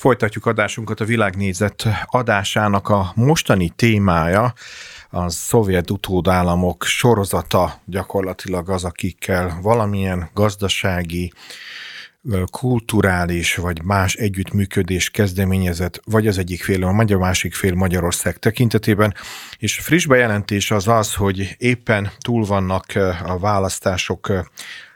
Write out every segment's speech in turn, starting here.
Folytatjuk adásunkat a világnézet adásának a mostani témája a szovjet utódállamok sorozata gyakorlatilag az, akikkel valamilyen gazdasági, kulturális vagy más együttműködés kezdeményezett, vagy az egyik fél, a magyar másik fél Magyarország tekintetében. És friss bejelentés az az, hogy éppen túl vannak a választások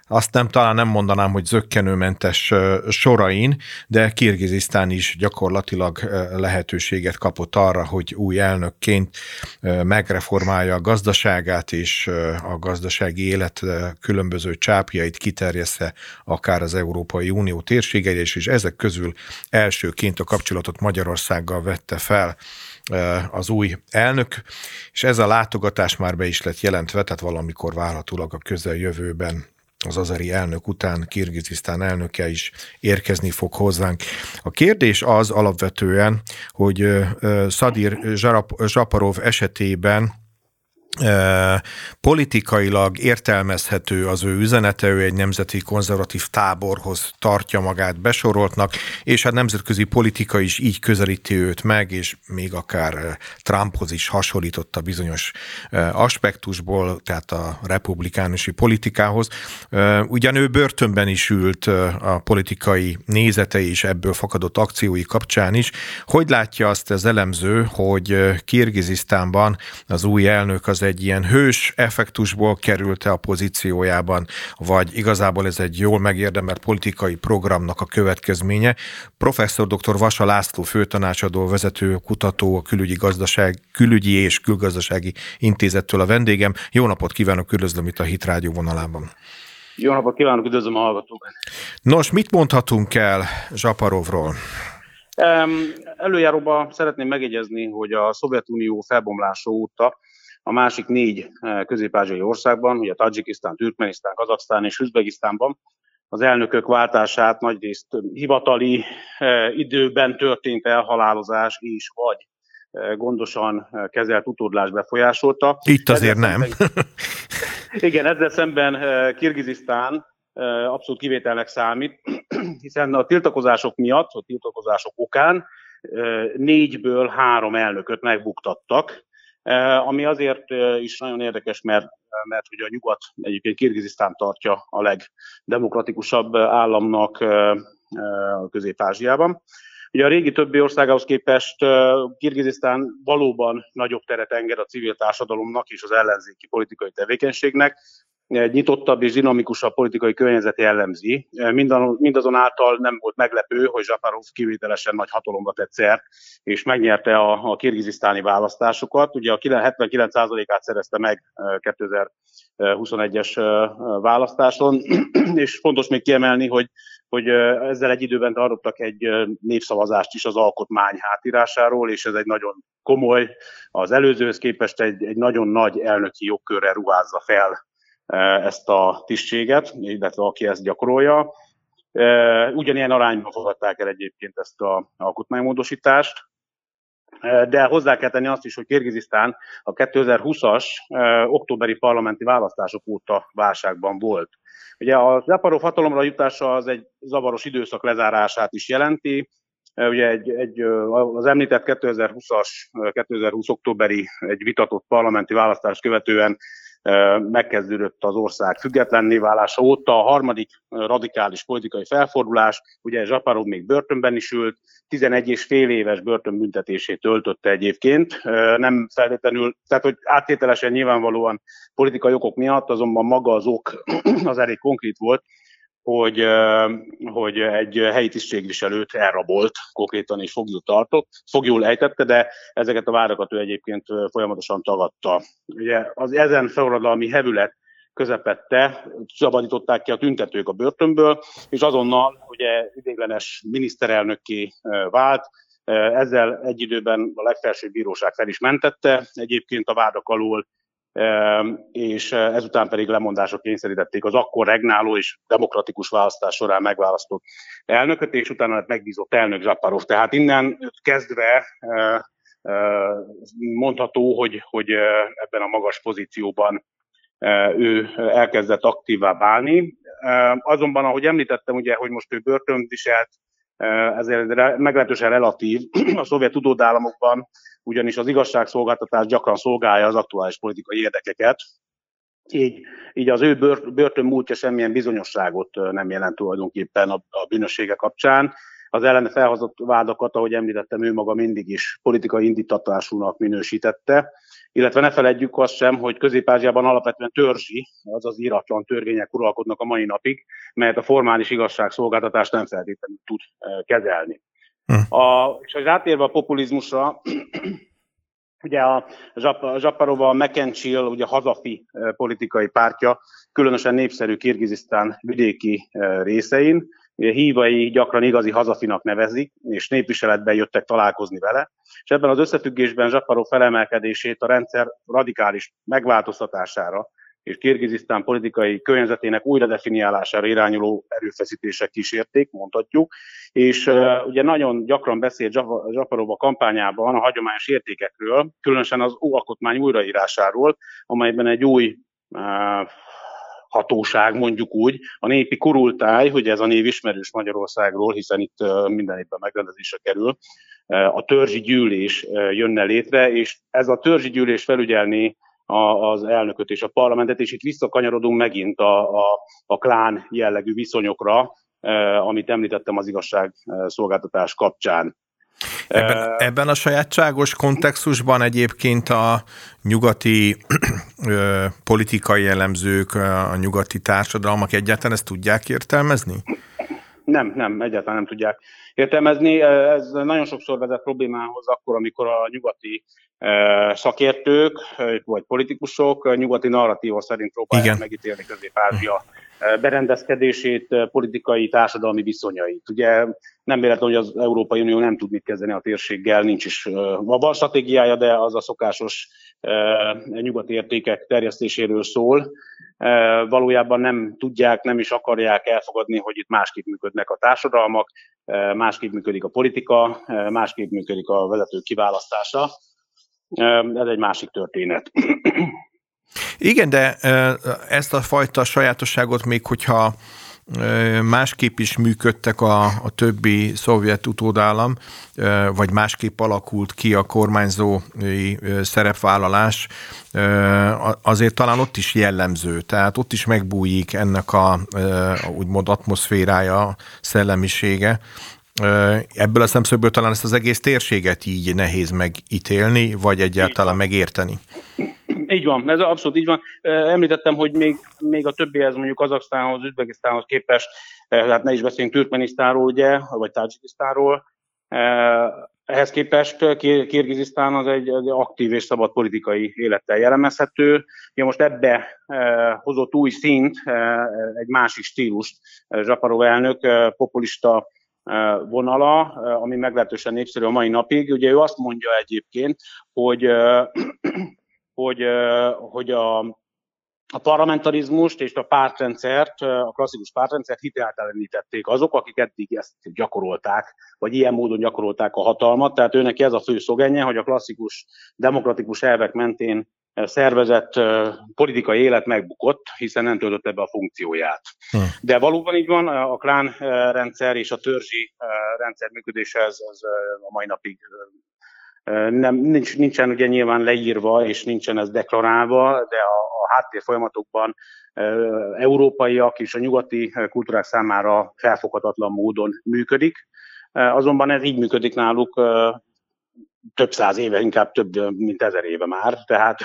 azt nem talán nem mondanám, hogy zöggenőmentes sorain, de Kirgizisztán is gyakorlatilag lehetőséget kapott arra, hogy új elnökként megreformálja a gazdaságát és a gazdasági élet különböző csápjait kiterjessze akár az Európai Unió térségeire, és ezek közül elsőként a kapcsolatot Magyarországgal vette fel az új elnök, és ez a látogatás már be is lett jelentve, tehát valamikor várhatólag a közeljövőben az azeri elnök után Kirgizisztán elnöke is érkezni fog hozzánk. A kérdés az alapvetően, hogy Szadir Zsaparov esetében politikailag értelmezhető az ő üzenete, ő egy nemzeti konzervatív táborhoz tartja magát besoroltnak, és a nemzetközi politika is így közelíti őt meg, és még akár Trumphoz is hasonlította bizonyos aspektusból, tehát a republikánusi politikához. Ugyan ő börtönben is ült a politikai nézetei és ebből fakadott akciói kapcsán is. Hogy látja azt az elemző, hogy Kirgizisztánban az új elnök az egy ilyen hős effektusból került-e a pozíciójában, vagy igazából ez egy jól megérdemelt politikai programnak a következménye. Professzor dr. Vasa László főtanácsadó, vezető kutató, a külügyi, gazdaság, külügyi és külgazdasági intézettől a vendégem. Jó napot kívánok, üdvözlöm itt a Hit Rádió vonalában. Jó napot kívánok, üdvözlöm a hallgatókat. Nos, mit mondhatunk el Zsaparovról? Előjáróban szeretném megjegyezni, hogy a Szovjetunió felbomlása óta a másik négy eh, közép-ázsiai országban, ugye Tajikisztán, Türkmenisztán, Kazaksztán és Üzbegisztánban az elnökök váltását nagyrészt hivatali eh, időben történt elhalálozás és vagy eh, gondosan kezelt utódlás befolyásolta. Itt azért ezzel nem. Szemben, igen, ezzel szemben Kirgizisztán abszolút kivételnek számít, hiszen a tiltakozások miatt, a tiltakozások okán négyből három elnököt megbuktattak, ami azért eh, is nagyon érdekes, mert, mert hogy a nyugat egyébként Kirgizisztán tartja a legdemokratikusabb államnak eh, Közép-Ázsiában. Ugye a régi többi országához képest Kirgizisztán valóban nagyobb teret enged a civil társadalomnak és az ellenzéki politikai tevékenységnek, nyitottabb és dinamikusabb politikai környezet jellemzi. Mindazonáltal nem volt meglepő, hogy Zsaparov kivételesen nagy hatalomba tett szert, és megnyerte a, a kirgizisztáni választásokat. Ugye a 79%-át szerezte meg 2021-es választáson, és fontos még kiemelni, hogy hogy ezzel egy időben tartottak egy népszavazást is az alkotmány hátírásáról, és ez egy nagyon komoly, az előzőhöz képest egy, egy nagyon nagy elnöki jogkörre ruházza fel ezt a tisztséget, illetve aki ezt gyakorolja. Ugyanilyen arányban fogadták el egyébként ezt a alkotmánymódosítást, de hozzá kell tenni azt is, hogy Kirgizisztán a 2020-as októberi parlamenti választások óta válságban volt. Ugye a Zaparov hatalomra jutása az egy zavaros időszak lezárását is jelenti. Ugye egy, egy, az említett 2020-as, 2020 októberi egy vitatott parlamenti választást követően megkezdődött az ország függetlenné válása óta. A harmadik radikális politikai felfordulás, ugye Zsaparov még börtönben is ült, 11 és fél éves börtönbüntetését töltötte egyébként. Nem feltétlenül, tehát hogy áttételesen nyilvánvalóan politikai okok miatt, azonban maga az ok az elég konkrét volt, hogy, hogy egy helyi tisztségviselőt elrabolt, konkrétan és foglyul tartott, fogjul ejtette, de ezeket a várakat ő egyébként folyamatosan tagadta. Ugye az ezen forradalmi hevület közepette szabadították ki a tüntetők a börtönből, és azonnal ugye idéglenes miniszterelnökké vált, ezzel egy időben a legfelsőbb bíróság fel is mentette, egyébként a vádak alól és ezután pedig lemondások kényszerítették az akkor regnáló és demokratikus választás során megválasztott elnököt, és utána lett megbízott elnök Zaparov. Tehát innen kezdve mondható, hogy, hogy ebben a magas pozícióban ő elkezdett aktívá válni. Azonban, ahogy említettem, ugye, hogy most ő börtön viselt, ezért meglehetősen relatív. A szovjet utódállamokban ugyanis az igazságszolgáltatás gyakran szolgálja az aktuális politikai érdekeket, így, így az ő börtön múltja semmilyen bizonyosságot nem jelent tulajdonképpen a, a bűnössége kapcsán. Az ellene felhozott vádakat, ahogy említettem, ő maga mindig is politikai indítatásúnak minősítette, illetve ne feledjük azt sem, hogy Közép-Ázsiában alapvetően törzsi, azaz íratlan törvények uralkodnak a mai napig, melyet a formális igazságszolgáltatás nem feltétlenül tud kezelni. Hm. A, és az átérve a populizmusra, ugye a Zsaparova, a Mekencsil, ugye hazafi politikai pártja, különösen népszerű Kirgizisztán vidéki részein, hívai gyakran igazi hazafinak nevezik, és népviseletben jöttek találkozni vele, és ebben az összefüggésben Zsaparov felemelkedését a rendszer radikális megváltoztatására és Kirgizisztán politikai környezetének újra definiálására irányuló erőfeszítések kísérték, mondhatjuk, és uh, ugye nagyon gyakran beszélt Zsaparov a kampányában a hagyományos értékekről, különösen az alkotmány újraírásáról, amelyben egy új uh, hatóság, mondjuk úgy, a népi kurultáj, hogy ez a név ismerős Magyarországról, hiszen itt minden évben megrendezésre kerül, a törzsi gyűlés jönne létre, és ez a törzsi gyűlés felügyelni az elnököt és a parlamentet, és itt visszakanyarodunk megint a, a, a klán jellegű viszonyokra, amit említettem az igazságszolgáltatás kapcsán. Ebben, ebben a sajátságos kontextusban egyébként a nyugati ö, politikai jellemzők, a nyugati társadalmak egyáltalán ezt tudják értelmezni? Nem, nem, egyáltalán nem tudják értelmezni. Ez nagyon sokszor vezet problémához akkor, amikor a nyugati szakértők vagy politikusok nyugati narratíva szerint próbálják Igen. megítélni Közép-Ázsia berendezkedését, politikai, társadalmi viszonyait. Ugye nem véletlen, hogy az Európai Unió nem tud mit kezdeni a térséggel, nincs is van stratégiája, de az a szokásos nyugati értékek terjesztéséről szól. Valójában nem tudják, nem is akarják elfogadni, hogy itt másképp működnek a társadalmak, másképp működik a politika, másképp működik a vezető kiválasztása. Ez egy másik történet. Igen, de ezt a fajta sajátosságot még, hogyha másképp is működtek a, a többi szovjet utódállam, vagy másképp alakult ki a kormányzói szerepvállalás, azért talán ott is jellemző, tehát ott is megbújik ennek a, úgymond atmoszférája, szellemisége. Ebből a szemszögből talán ezt az egész térséget így nehéz megítélni, vagy egyáltalán megérteni. Így van, ez abszolút így van. Említettem, hogy még, még a többihez, mondjuk Kazaksztánhoz, Üzbegisztánhoz képest, hát ne is beszéljünk Türkmenisztánról, ugye, vagy Tajikisztánról, ehhez képest Kirgizisztán az egy, egy aktív és szabad politikai élettel jellemezhető. Ja, most ebbe hozott új szint, egy másik stílust Zsaparov elnök, populista vonala, ami meglehetősen népszerű a mai napig. Ugye ő azt mondja egyébként, hogy hogy, hogy a, a parlamentarizmust és a pártrendszert, a klasszikus pártrendszert hiteltelenítették azok, akik eddig ezt gyakorolták, vagy ilyen módon gyakorolták a hatalmat. Tehát őnek ez a fő szogenje, hogy a klasszikus demokratikus elvek mentén szervezett politikai élet megbukott, hiszen nem töltötte be a funkcióját. Hm. De valóban így van, a klán rendszer és a törzsi rendszer működése ez, ez a mai napig nem, nincs, nincsen ugye nyilván leírva, és nincsen ez deklarálva, de a, a háttér folyamatokban e, európaiak és a nyugati kultúrák számára felfoghatatlan módon működik. E, azonban ez így működik náluk e, több száz éve, inkább több, mint ezer éve már. Tehát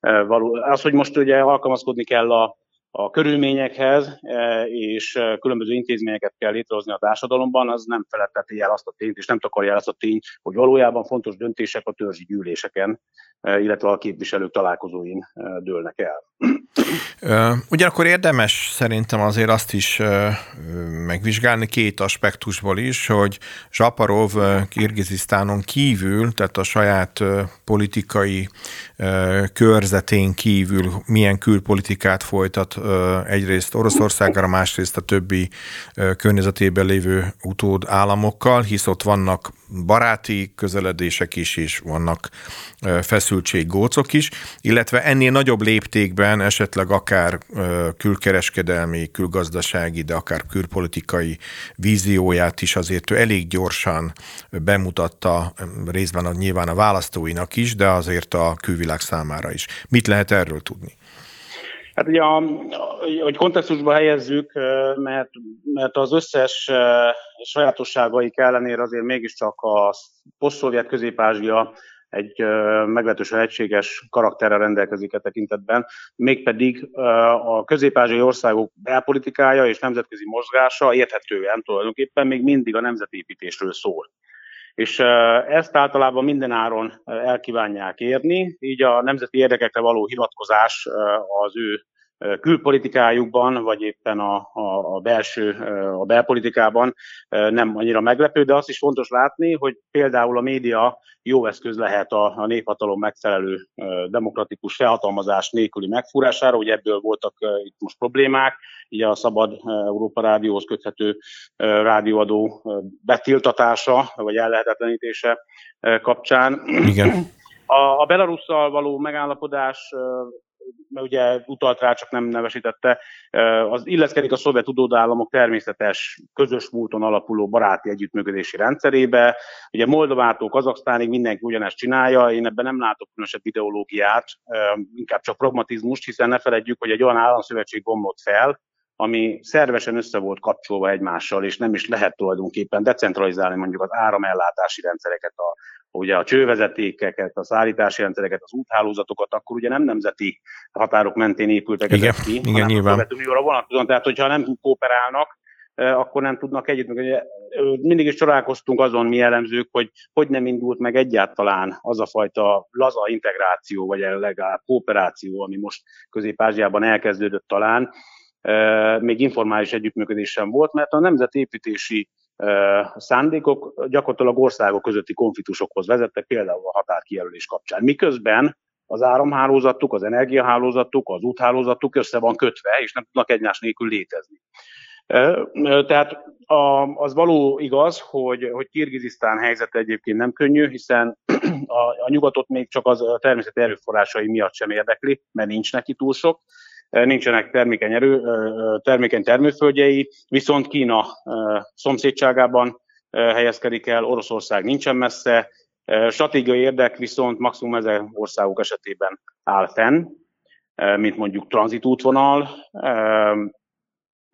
való, az, hogy most ugye alkalmazkodni kell a, a körülményekhez, e, és e, különböző intézményeket kell létrehozni a társadalomban, az nem feletteti el azt a tényt, és nem takarja el azt a tényt, hogy valójában fontos döntések a törzsi gyűléseken, e, illetve a képviselők találkozóin dőlnek el. Ugyanakkor érdemes szerintem azért azt is megvizsgálni két aspektusból is, hogy Zsaparov Kirgizisztánon kívül, tehát a saját politikai körzetén kívül milyen külpolitikát folytat egyrészt Oroszországgal, másrészt a többi környezetében lévő utód államokkal, hisz ott vannak baráti közeledések is, és vannak feszültséggócok is, illetve ennél nagyobb léptékben esetleg akár külkereskedelmi, külgazdasági, de akár külpolitikai vízióját is azért ő elég gyorsan bemutatta részben a, nyilván a választóinak is, de azért a külvilág számára is. Mit lehet erről tudni? Hát ugye, a, hogy kontextusba helyezzük, mert, mert az összes sajátosságaik ellenére azért mégiscsak a poszt-szovjet közép-ázsia egy meglehetősen egységes karakterrel rendelkezik e tekintetben, mégpedig a közép-ázsiai országok belpolitikája és nemzetközi mozgása érthetően tulajdonképpen még mindig a nemzetépítésről szól és ezt általában mindenáron elkívánják érni, így a nemzeti érdekekre való hivatkozás az ő külpolitikájukban, vagy éppen a, a, a belső, a belpolitikában nem annyira meglepő, de azt is fontos látni, hogy például a média jó eszköz lehet a, a néphatalom megfelelő demokratikus felhatalmazás nélküli megfúrására, hogy ebből voltak itt most problémák, így a Szabad Európa Rádióhoz köthető rádióadó betiltatása, vagy ellehetetlenítése kapcsán. Igen. A, a Belarusszal való megállapodás mert ugye utalt rá, csak nem nevesítette, az illeszkedik a szovjet tudódállamok természetes, közös múlton alapuló baráti együttműködési rendszerébe. Ugye Moldovától Kazaksztánig mindenki ugyanezt csinálja, én ebben nem látok különösebb ideológiát, inkább csak pragmatizmust, hiszen ne feledjük, hogy egy olyan államszövetség bomlott fel, ami szervesen össze volt kapcsolva egymással, és nem is lehet tulajdonképpen decentralizálni mondjuk az áramellátási rendszereket, a, ugye a csővezetékeket, a szállítási rendszereket, az úthálózatokat, akkor ugye nem nemzeti határok mentén épültek igen, ezek ki, igen, hanem nyilván. a Szovjetunióra vonatkozóan. Tehát, hogyha nem kooperálnak, akkor nem tudnak együtt. Mindig is csodálkoztunk azon mi elemzők, hogy hogy nem indult meg egyáltalán az a fajta laza integráció, vagy legalább kooperáció, ami most Közép-Ázsiában elkezdődött talán, még informális együttműködés sem volt, mert a nemzetépítési szándékok gyakorlatilag országok közötti konfliktusokhoz vezettek, például a határkijelölés kapcsán. Miközben az áramhálózatuk, az energiahálózatuk, az úthálózatuk össze van kötve, és nem tudnak egymás nélkül létezni. Tehát az való igaz, hogy, hogy Kirgizisztán helyzete egyébként nem könnyű, hiszen a, a nyugatot még csak az természeti erőforrásai miatt sem érdekli, mert nincs neki túl sok nincsenek termékeny, erő, termékeny termőföldjei, viszont Kína szomszédságában helyezkedik el, Oroszország nincsen messze, stratégiai érdek viszont maximum ezer országok esetében áll fenn, mint mondjuk tranzitútvonal,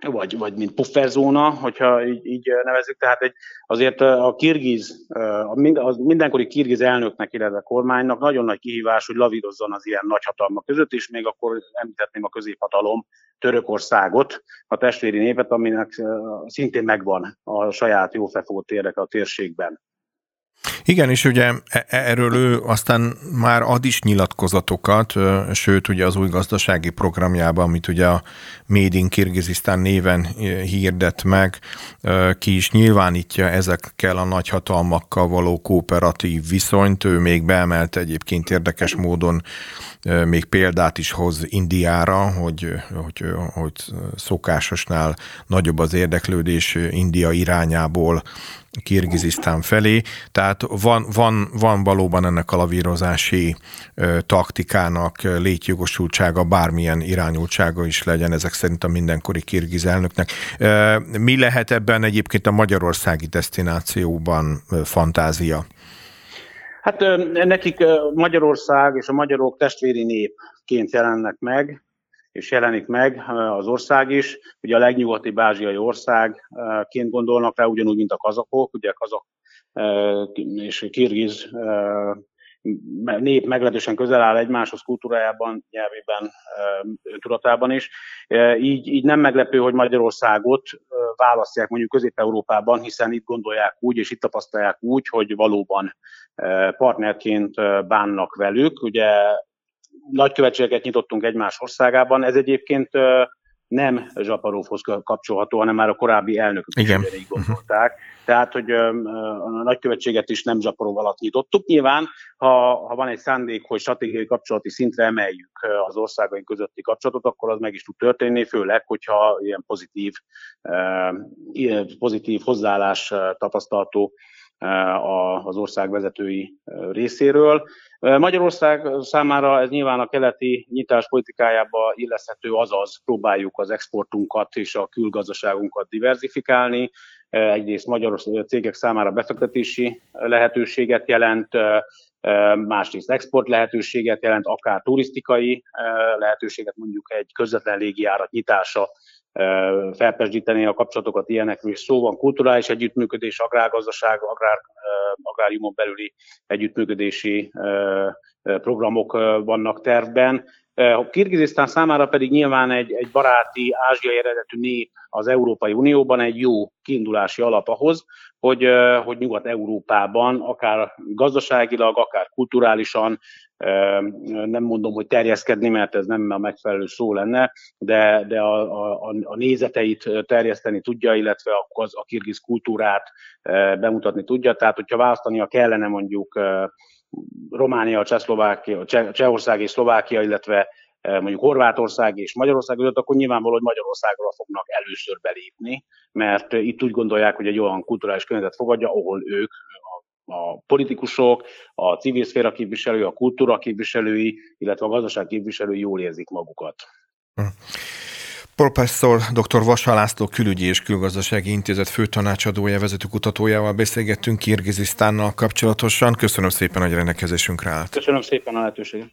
vagy, vagy mint pufferzóna, hogyha így, így nevezzük. Tehát egy, azért a kirgiz, a mindenkori kirgiz elnöknek, illetve kormánynak nagyon nagy kihívás, hogy lavírozzon az ilyen nagyhatalmak között, és még akkor említetném a középhatalom Törökországot, a testvéri népet, aminek szintén megvan a saját jó fefót érdeke a térségben. Igen, és ugye e, e, erről ő aztán már ad is nyilatkozatokat, sőt ugye az új gazdasági programjában, amit ugye a Made in Kirgizisztán néven hirdet meg, ki is nyilvánítja ezekkel a nagyhatalmakkal való kooperatív viszonyt. Ő még beemelte egyébként érdekes módon még példát is hoz Indiára, hogy, hogy, hogy szokásosnál nagyobb az érdeklődés India irányából Kirgizisztán felé, tehát van, van, van valóban ennek a lavírozási ö, taktikának létjogosultsága, bármilyen irányultsága is legyen, ezek szerint a mindenkori kirgiz elnöknek. Ö, mi lehet ebben egyébként a magyarországi destinációban ö, fantázia? Hát nekik Magyarország és a magyarok testvéri népként jelennek meg, és jelenik meg az ország is. Ugye a legnyugati ázsiai országként gondolnak rá, ugyanúgy, mint a kazakok, ugye a kazak és kirgiz nép meglehetősen közel áll egymáshoz kultúrájában, nyelvében, tudatában is. Így, így nem meglepő, hogy Magyarországot választják mondjuk Közép-Európában, hiszen itt gondolják úgy, és itt tapasztalják úgy, hogy valóban partnerként bánnak velük. Ugye nagykövetségeket nyitottunk egymás országában. Ez egyébként nem Zsaparovhoz kapcsolható, hanem már a korábbi elnökök Igen. is így gondolták. Tehát, hogy a nagykövetséget is nem Zsaparov alatt nyitottuk. Nyilván, ha, ha van egy szándék, hogy stratégiai kapcsolati szintre emeljük az országaink közötti kapcsolatot, akkor az meg is tud történni, főleg, hogyha ilyen pozitív, pozitív hozzáállás tapasztalható az ország vezetői részéről. Magyarország számára ez nyilván a keleti nyitás politikájába illeszhető, azaz próbáljuk az exportunkat és a külgazdaságunkat diversifikálni. Egyrészt magyar cégek számára befektetési lehetőséget jelent, másrészt export lehetőséget jelent, akár turisztikai lehetőséget, mondjuk egy közvetlen légijárat nyitása felpesdíteni a kapcsolatokat ilyenekről is szó van, kulturális együttműködés, agrárgazdaság, agrár, agráriumon belüli együttműködési programok vannak tervben. A Kirgizisztán számára pedig nyilván egy, egy baráti, ázsiai eredetű nép az Európai Unióban egy jó kiindulási alap ahhoz, hogy, hogy Nyugat-Európában akár gazdaságilag, akár kulturálisan, nem mondom, hogy terjeszkedni, mert ez nem a megfelelő szó lenne, de, de a, a, a nézeteit terjeszteni tudja, illetve az, a kirgiz kultúrát bemutatni tudja. Tehát, hogyha választania kellene mondjuk Románia, Csehszlovákia, Csehország és Szlovákia, illetve mondjuk Horvátország és Magyarország között, akkor nyilvánvaló, hogy Magyarországra fognak először belépni, mert itt úgy gondolják, hogy egy olyan kulturális környezet fogadja, ahol ők, a politikusok, a civil szféra képviselői, a kultúra képviselői, illetve a gazdaság képviselői jól érzik magukat. Hm. Professzor dr. Vasa László külügyi és külgazdasági intézet főtanácsadója, vezető kutatójával beszélgettünk Kirgizisztánnal kapcsolatosan. Köszönöm szépen, hogy rendelkezésünkre állt. Köszönöm szépen a lehetőséget.